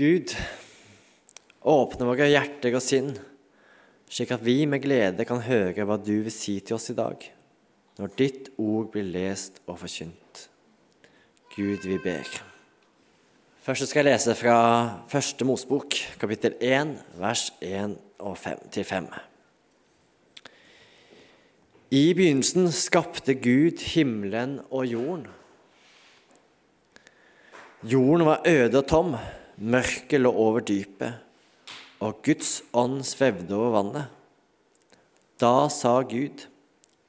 Gud, åpne våre hjerter og sinn, slik at vi med glede kan høre hva du vil si til oss i dag, når ditt ord blir lest og forkynt. Gud, vi ber. Først skal jeg lese fra Første Mosbok, kapittel 1, vers 1 og 5, til 5. I begynnelsen skapte Gud himmelen og jorden. Jorden var øde og tom, mørket lå over dypet, og Guds ånd svevde over vannet. Da sa Gud,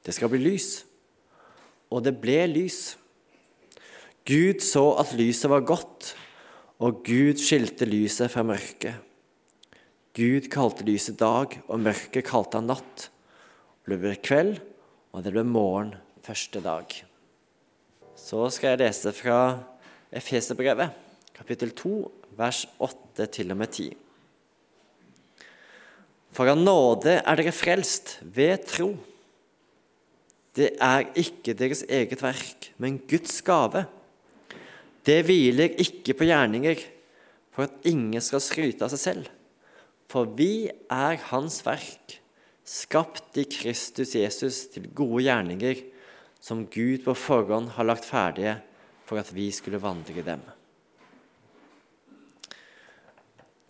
det skal bli lys, og det ble lys. Gud så at lyset var godt, og Gud skilte lyset fra mørket. Gud kalte lyset dag, og mørket kalte han natt. Det ble kveld, og det ble morgen første dag. Så skal jeg lese fra Efeserbrevet, kapittel 2, vers 8 til og med 10. For av nåde er dere frelst ved tro. Det er ikke deres eget verk, men Guds gave. Det hviler ikke på gjerninger, for at ingen skal skryte av seg selv. For vi er Hans verk, skapt i Kristus Jesus til gode gjerninger, som Gud på forhånd har lagt ferdige for at vi skulle vandre i dem.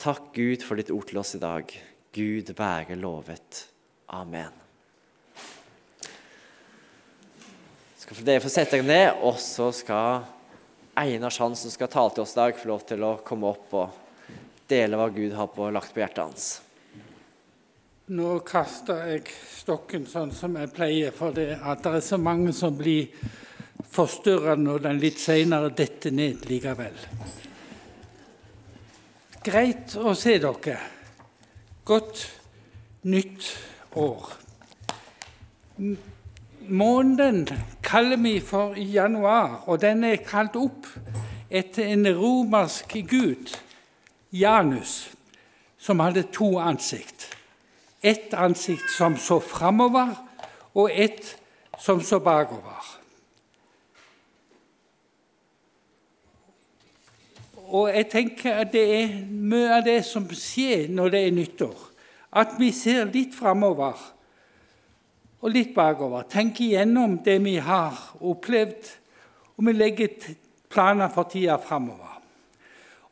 Takk, Gud, for ditt ord til oss i dag. Gud være lovet. Amen. Skal dere få sette dere ned, og så skal Einar Sand, som skal tale til oss i dag, få lov til å komme opp og dele hva Gud har på, lagt på hjertet hans. Nå kaster jeg stokken sånn som jeg pleier, for det at det er så mange som blir forstyrra når den litt seinere detter ned likevel. Greit å se dere. Godt nytt år. Måneden kaller vi for januar, og den er kalt opp etter en romersk gud, Janus, som hadde to ansikt. Ett ansikt som så framover, og ett som så bakover. Og jeg tenker at det er mye av det som skjer når det er nyttår. At vi ser litt framover og litt bakover. Tenker igjennom det vi har opplevd, og vi legger planer for tida framover.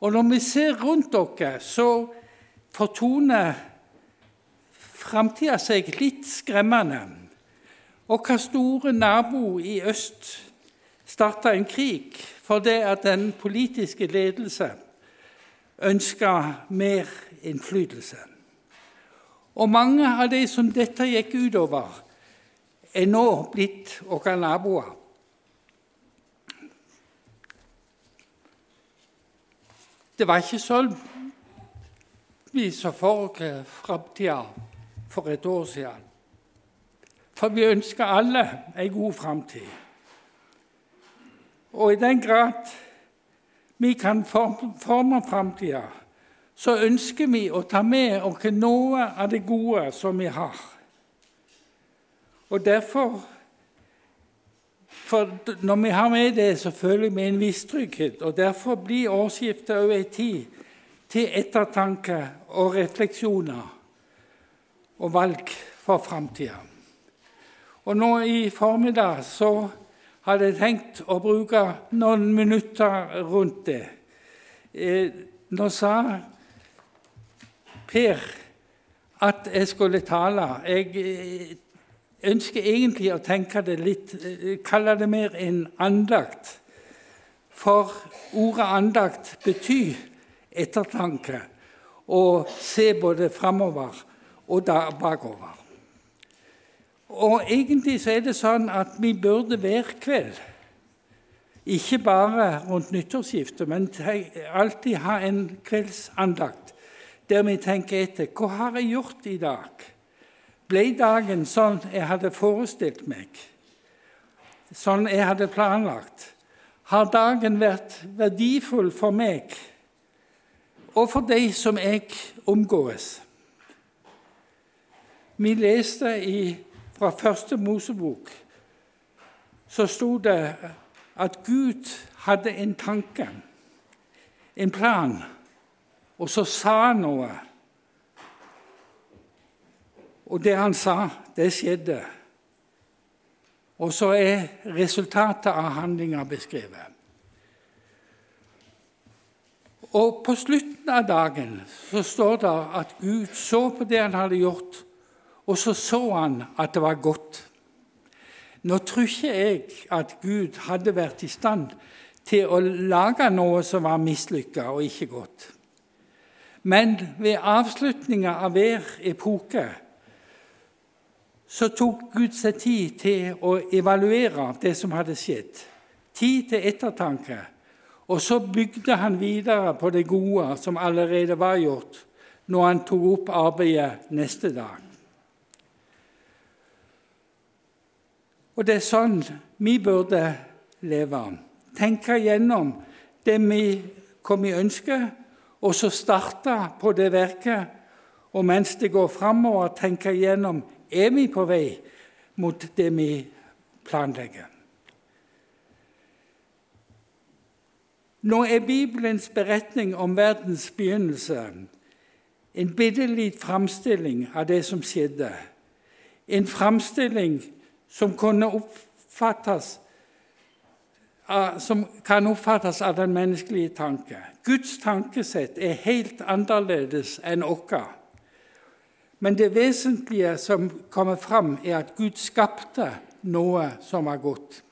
Og når vi ser rundt oss, så fortoner framtida seg litt skremmende. Og hva store nabo i øst starta en krig fordi at den politiske ledelse ønska mer innflytelse. Og mange av de som dette gikk utover, er nå blitt våre naboer. Det var ikke sånn vi så for framtida for et år siden. For vi ønsker alle en god framtid. Og i den grad vi kan forme framtida, så ønsker vi å ta med oss noe av det gode som vi har. Og derfor for Når vi har med det, så føler vi en viss trygghet. og Derfor blir årsskiftet over en tid til ettertanke og refleksjoner og valg for framtida. Og nå i formiddag så hadde tenkt å bruke noen minutter rundt det. Eh, nå sa Per at jeg skulle tale. Jeg eh, ønsker egentlig å tenke det litt eh, Kalle det mer en andakt. For ordet andakt betyr ettertanke. Å se både framover og bakover. Og egentlig så er det sånn at vi burde hver kveld, ikke bare rundt nyttårsskiftet, men alltid ha en kveldsandakt der vi tenker etter hva har jeg gjort i dag? Ble dagen sånn jeg hadde forestilt meg? Sånn jeg hadde planlagt? Har dagen vært verdifull for meg og for de som jeg omgås? Vi leste i fra første Mosebok så sto det at Gud hadde en tanke, en plan, og så sa han noe. Og det han sa, det skjedde. Og så er resultatet av handlinga beskrevet. Og på slutten av dagen så står det at Gud så på det han hadde gjort, og så så han at det var godt. Nå tror ikke jeg at Gud hadde vært i stand til å lage noe som var mislykka og ikke godt. Men ved avslutninga av hver epoke så tok Gud seg tid til å evaluere det som hadde skjedd. Tid til ettertanke. Og så bygde han videre på det gode som allerede var gjort, når han tok opp arbeidet neste dag. Og det er sånn vi burde leve. Tenke gjennom det vi, hva vi ønsker, og så starte på det verket. Og mens det går framover, tenke gjennom er vi på vei mot det vi planlegger. Nå er Bibelens beretning om verdens begynnelse en bitte liten framstilling av det som skjedde. En framstilling som, oppfattes, som kan oppfattes av den menneskelige tanke. Guds tankesett er helt annerledes enn vårt. Men det vesentlige som kommer fram, er at Gud skapte noe som var godt.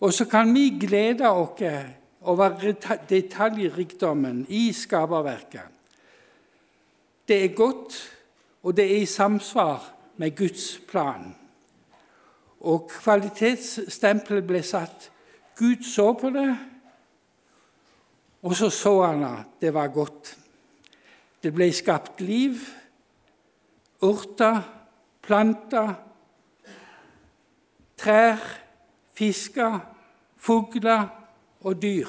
Og så kan vi glede oss over detaljrikdommen i skaperverket. Det er godt, og det er i samsvar med Guds plan. Og kvalitetsstempelet ble satt. Gud så på det, og så så han at det var godt. Det ble skapt liv, urter, planter, trær, fisker, fugler og dyr.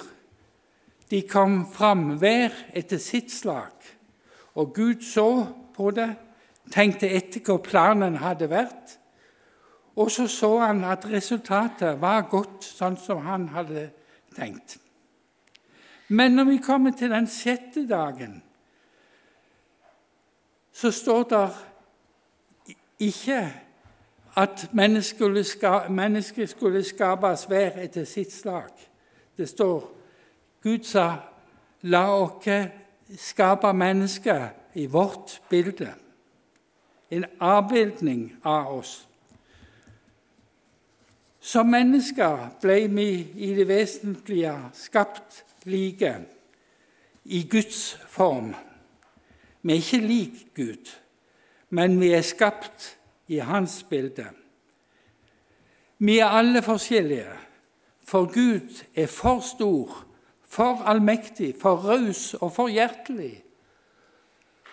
De kom fram hver etter sitt slag, og Gud så på det, tenkte etter hva planen hadde vært, og så så han at resultatet var godt, sånn som han hadde tenkt. Men når vi kommer til den sjette dagen, så står det ikke at mennesket skulle, skapes hver etter sitt slag. Det står Gud sa, 'La oss skape mennesker i vårt bilde'. En avbildning av oss. Som mennesker ble vi i det vesentlige skapt like i Guds form. Vi er ikke lik Gud, men vi er skapt i Hans bilde. Vi er alle forskjellige, for Gud er for stor, for allmektig, for raus og for hjertelig,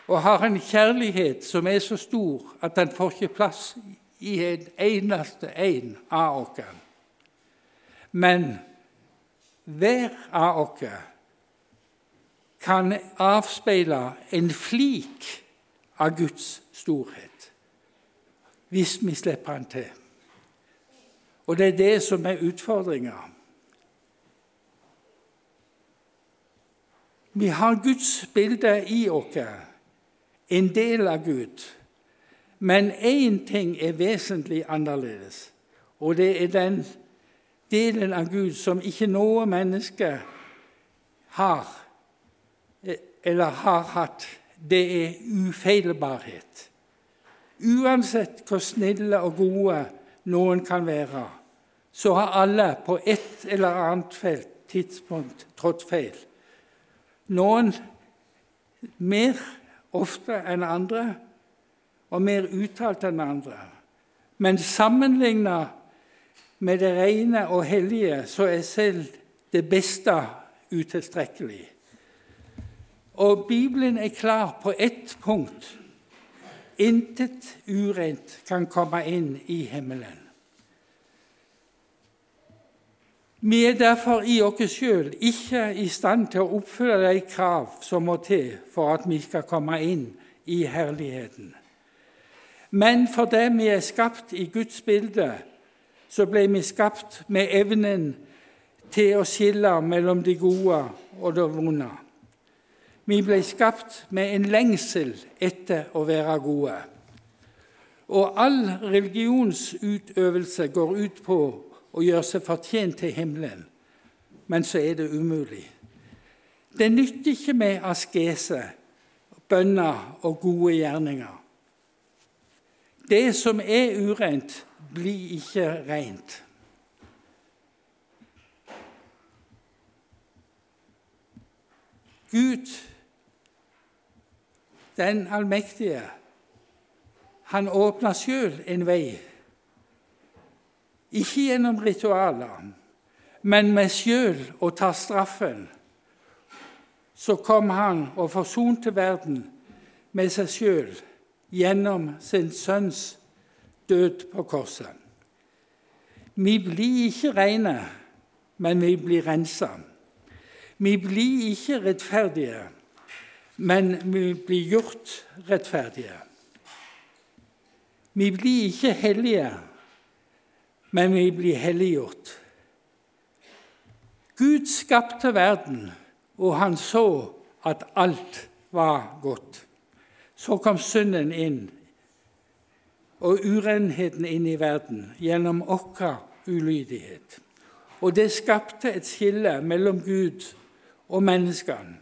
og har en kjærlighet som er så stor at den får ikke plass i en eneste en av oss. Men hver av oss kan avspeile en flik av Guds storhet hvis vi slipper Han til. Og det er det som er utfordringa. Vi har Guds bilde i oss, en del av Gud. Men én ting er vesentlig annerledes, og det er den delen av Gud som ikke noe menneske har eller har hatt. Det er ufeilbarhet. Uansett hvor snille og gode noen kan være, så har alle på et eller annet felt, tidspunkt trådt feil. Noen mer ofte enn andre, og mer uttalt enn andre. Men sammenligna med det rene og hellige, så er selv det beste utilstrekkelig. Og Bibelen er klar på ett punkt. Intet urent kan komme inn i himmelen. Vi er derfor i oss sjøl ikke i stand til å oppfylle de krav som må til for at vi skal komme inn i herligheten. Men fordi vi er skapt i Guds bilde, så ble vi skapt med evnen til å skille mellom det gode og det vonde. Vi ble skapt med en lengsel etter å være gode. Og all religionsutøvelse går ut på å gjøre seg fortjent til himmelen, men så er det umulig. Det nytter ikke med askese, bønner og gode gjerninger. Det som er urent, blir ikke rent. Gud, den allmektige, han åpna sjøl en vei. Ikke gjennom ritualer, men med sjøl å ta straffen. Så kom han og forsonte verden med seg sjøl gjennom sin sønns død på korset. Vi blir ikke rene, men vi blir rensa. Vi blir ikke rettferdige, men vi blir gjort rettferdige. Vi blir ikke hellige, men vi blir helliggjort. Gud skapte verden, og han så at alt var godt. Så kom synden inn og urenheten inn i verden gjennom vår ulydighet. Og det skapte et skille mellom Gud og menneskene.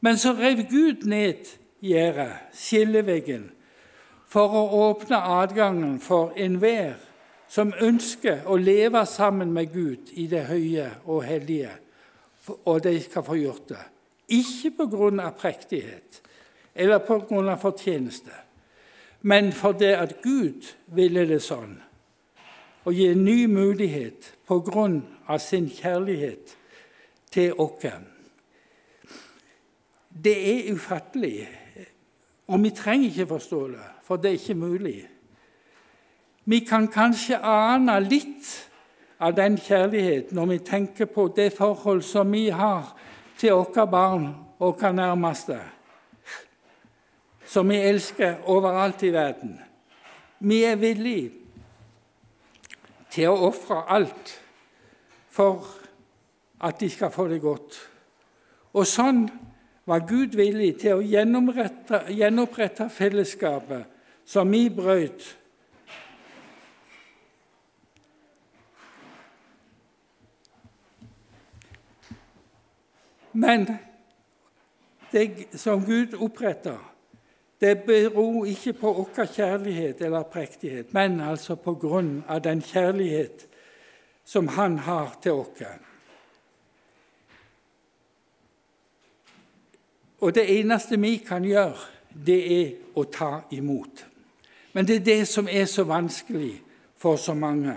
Men så rev Gud ned gjerdet, skilleveggen, for å åpne adgangen for enhver som ønsker å leve sammen med Gud i det høye og hellige, og de skal få gjort det. Ikke på grunn av prektighet eller på grunn av fortjeneste, men fordi at Gud ville det sånn, og gi en ny mulighet på grunn av sin kjærlighet til oss. Det er ufattelig, og vi trenger ikke forstå det, for det er ikke mulig. Vi kan kanskje ane litt av den kjærligheten når vi tenker på det forhold som vi har til våre barn og våre nærmeste, som vi elsker overalt i verden. Vi er villige til å ofre alt for at de skal få det godt. Og sånn var Gud villig til å gjenopprette fellesskapet som vi brøt. Men det som Gud oppretta, det beror ikke på vår kjærlighet eller prektighet, men altså på grunn av den kjærlighet som Han har til oss. Og det eneste vi kan gjøre, det er å ta imot. Men det er det som er så vanskelig for så mange.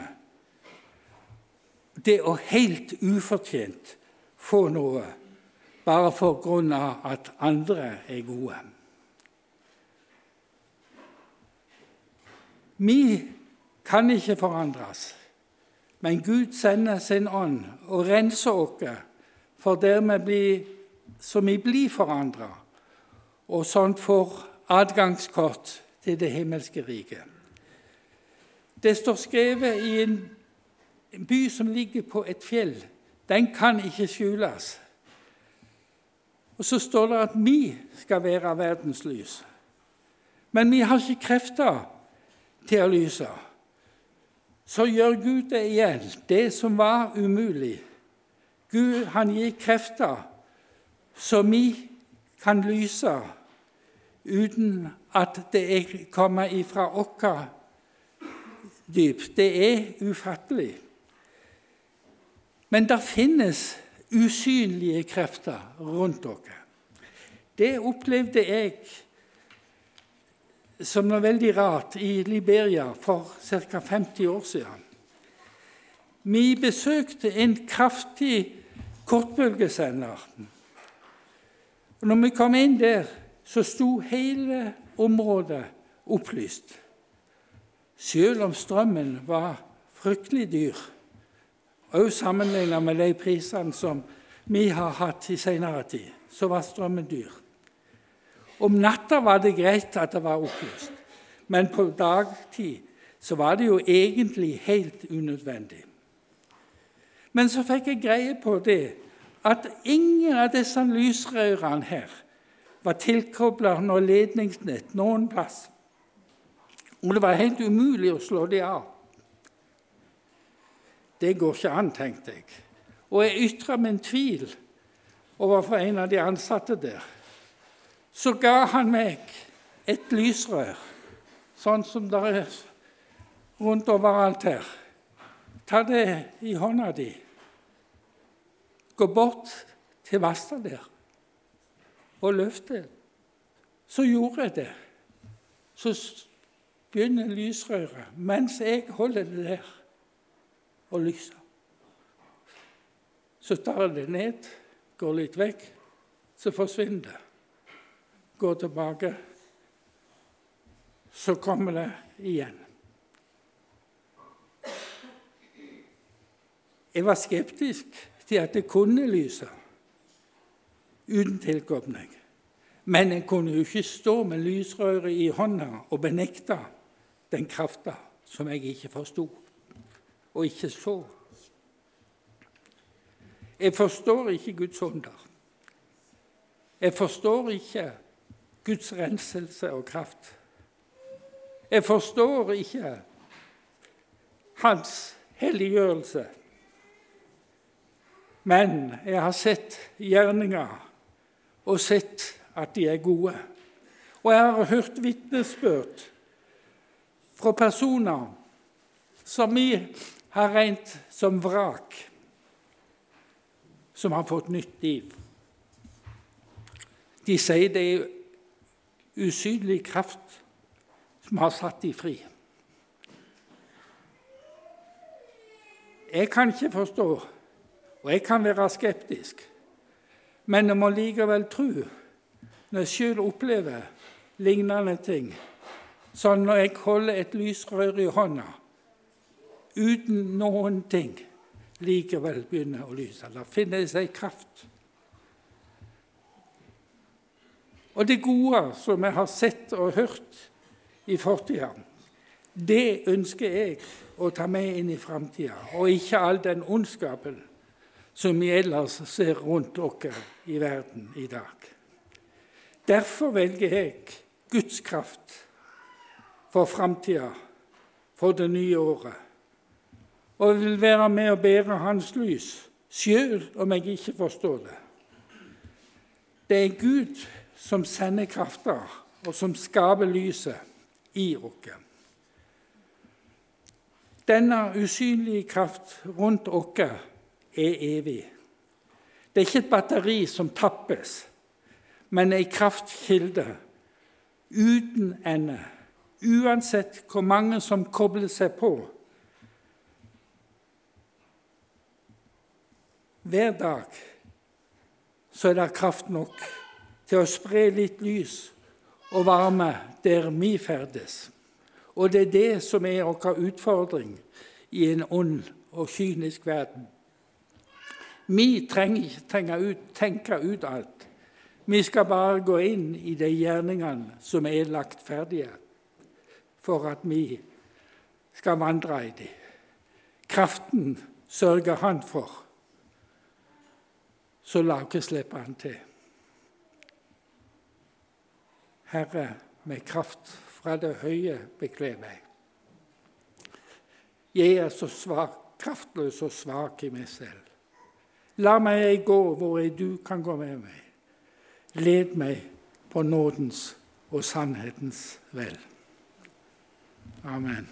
Det å helt ufortjent få noe bare for grunn av at andre er gode. Vi kan ikke forandres, men Gud sender sin ånd og renser oss, for dermed blir så vi blir forandra, og sånn får adgangskort til det himmelske riket. Det står skrevet i en by som ligger på et fjell. Den kan ikke skjules. Og så står det at vi skal være verdens lys. Men vi har ikke krefter til å lyse. Så gjør Gud det igjen, det som var umulig. Gud han gir krefter så vi kan lyse uten at det kommer ifra vårt dyp. Det er ufattelig. Men det finnes usynlige krefter rundt dere. Det opplevde jeg som noe veldig rart i Liberia for ca. 50 år siden. Vi besøkte en kraftig kortbølgesender og når vi kom inn der, så sto hele området opplyst. Selv om strømmen var fryktelig dyr, òg sammenlignet med de prisene som vi har hatt i senere tid, så var strømmen dyr. Om natta var det greit at det var opplyst, men på dagtid så var det jo egentlig helt unødvendig. Men så fikk jeg greie på det at ingen av disse lysrørene her var tilkobla noe ledningsnett noen plass. Og det var helt umulig å slå dem av. Det går ikke an, tenkte jeg. Og jeg ytra min tvil overfor en av de ansatte der. Så ga han meg et lysrør, sånn som det er rundt overalt her. Ta det i hånda di. Gå bort til Vasta der og løft det. Så gjorde jeg det. Så begynner lysrøret mens jeg holder det der og lyser. Så tar jeg det ned, går litt vekk, så forsvinner det. Går tilbake, så kommer det igjen. Jeg var skeptisk til at det kunne lyse uten tilkobling. Men en kunne jo ikke stå med lysrøret i hånda og benekte den krafta som jeg ikke forsto og ikke så. Jeg forstår ikke Guds under. Jeg forstår ikke Guds renselse og kraft. Jeg forstår ikke Hans helliggjørelse. Men jeg har sett gjerninger og sett at de er gode. Og jeg har hørt vitnesbyrd fra personer som vi har regnet som vrak, som har fått nytt liv. De sier det er usynlig kraft som har satt dem fri. Jeg kan ikke forstå og jeg kan være skeptisk, men jeg må likevel tro, når jeg sjøl opplever lignende ting, sånn når jeg holder et lysrør i hånda uten noen ting, likevel begynner å lyse. Da finner det seg kraft. Og det gode som jeg har sett og hørt i fortida, det ønsker jeg å ta med inn i framtida, og ikke all den ondskapen som vi ellers ser rundt oss i verden i dag. Derfor velger jeg Guds kraft for framtida, for det nye året. Og vil være med og bære Hans lys, sjøl om jeg ikke forstår det. Det er Gud som sender krafta, og som skaper lyset i oss. Denne usynlige kraft rundt oss er evig. Det er ikke et batteri som tappes, men ei kraftkilde uten ende. Uansett hvor mange som kobler seg på. Hver dag så er det kraft nok til å spre litt lys og varme der vi ferdes. Og det er det som er vår utfordring i en ond og kynisk verden. Vi trenger ikke tenke ut, alt. Vi skal bare gå inn i de gjerningene som er lagt ferdige, for at vi skal vandre i dem. Kraften sørger Han for. Så la oss slippe Han til. Herre, med kraft fra det høye bekle meg. Jeg er så svak, kraftløs og svak i meg selv. La meg gå hvor du kan gå med meg. Led meg på nådens og sannhetens vel. Amen.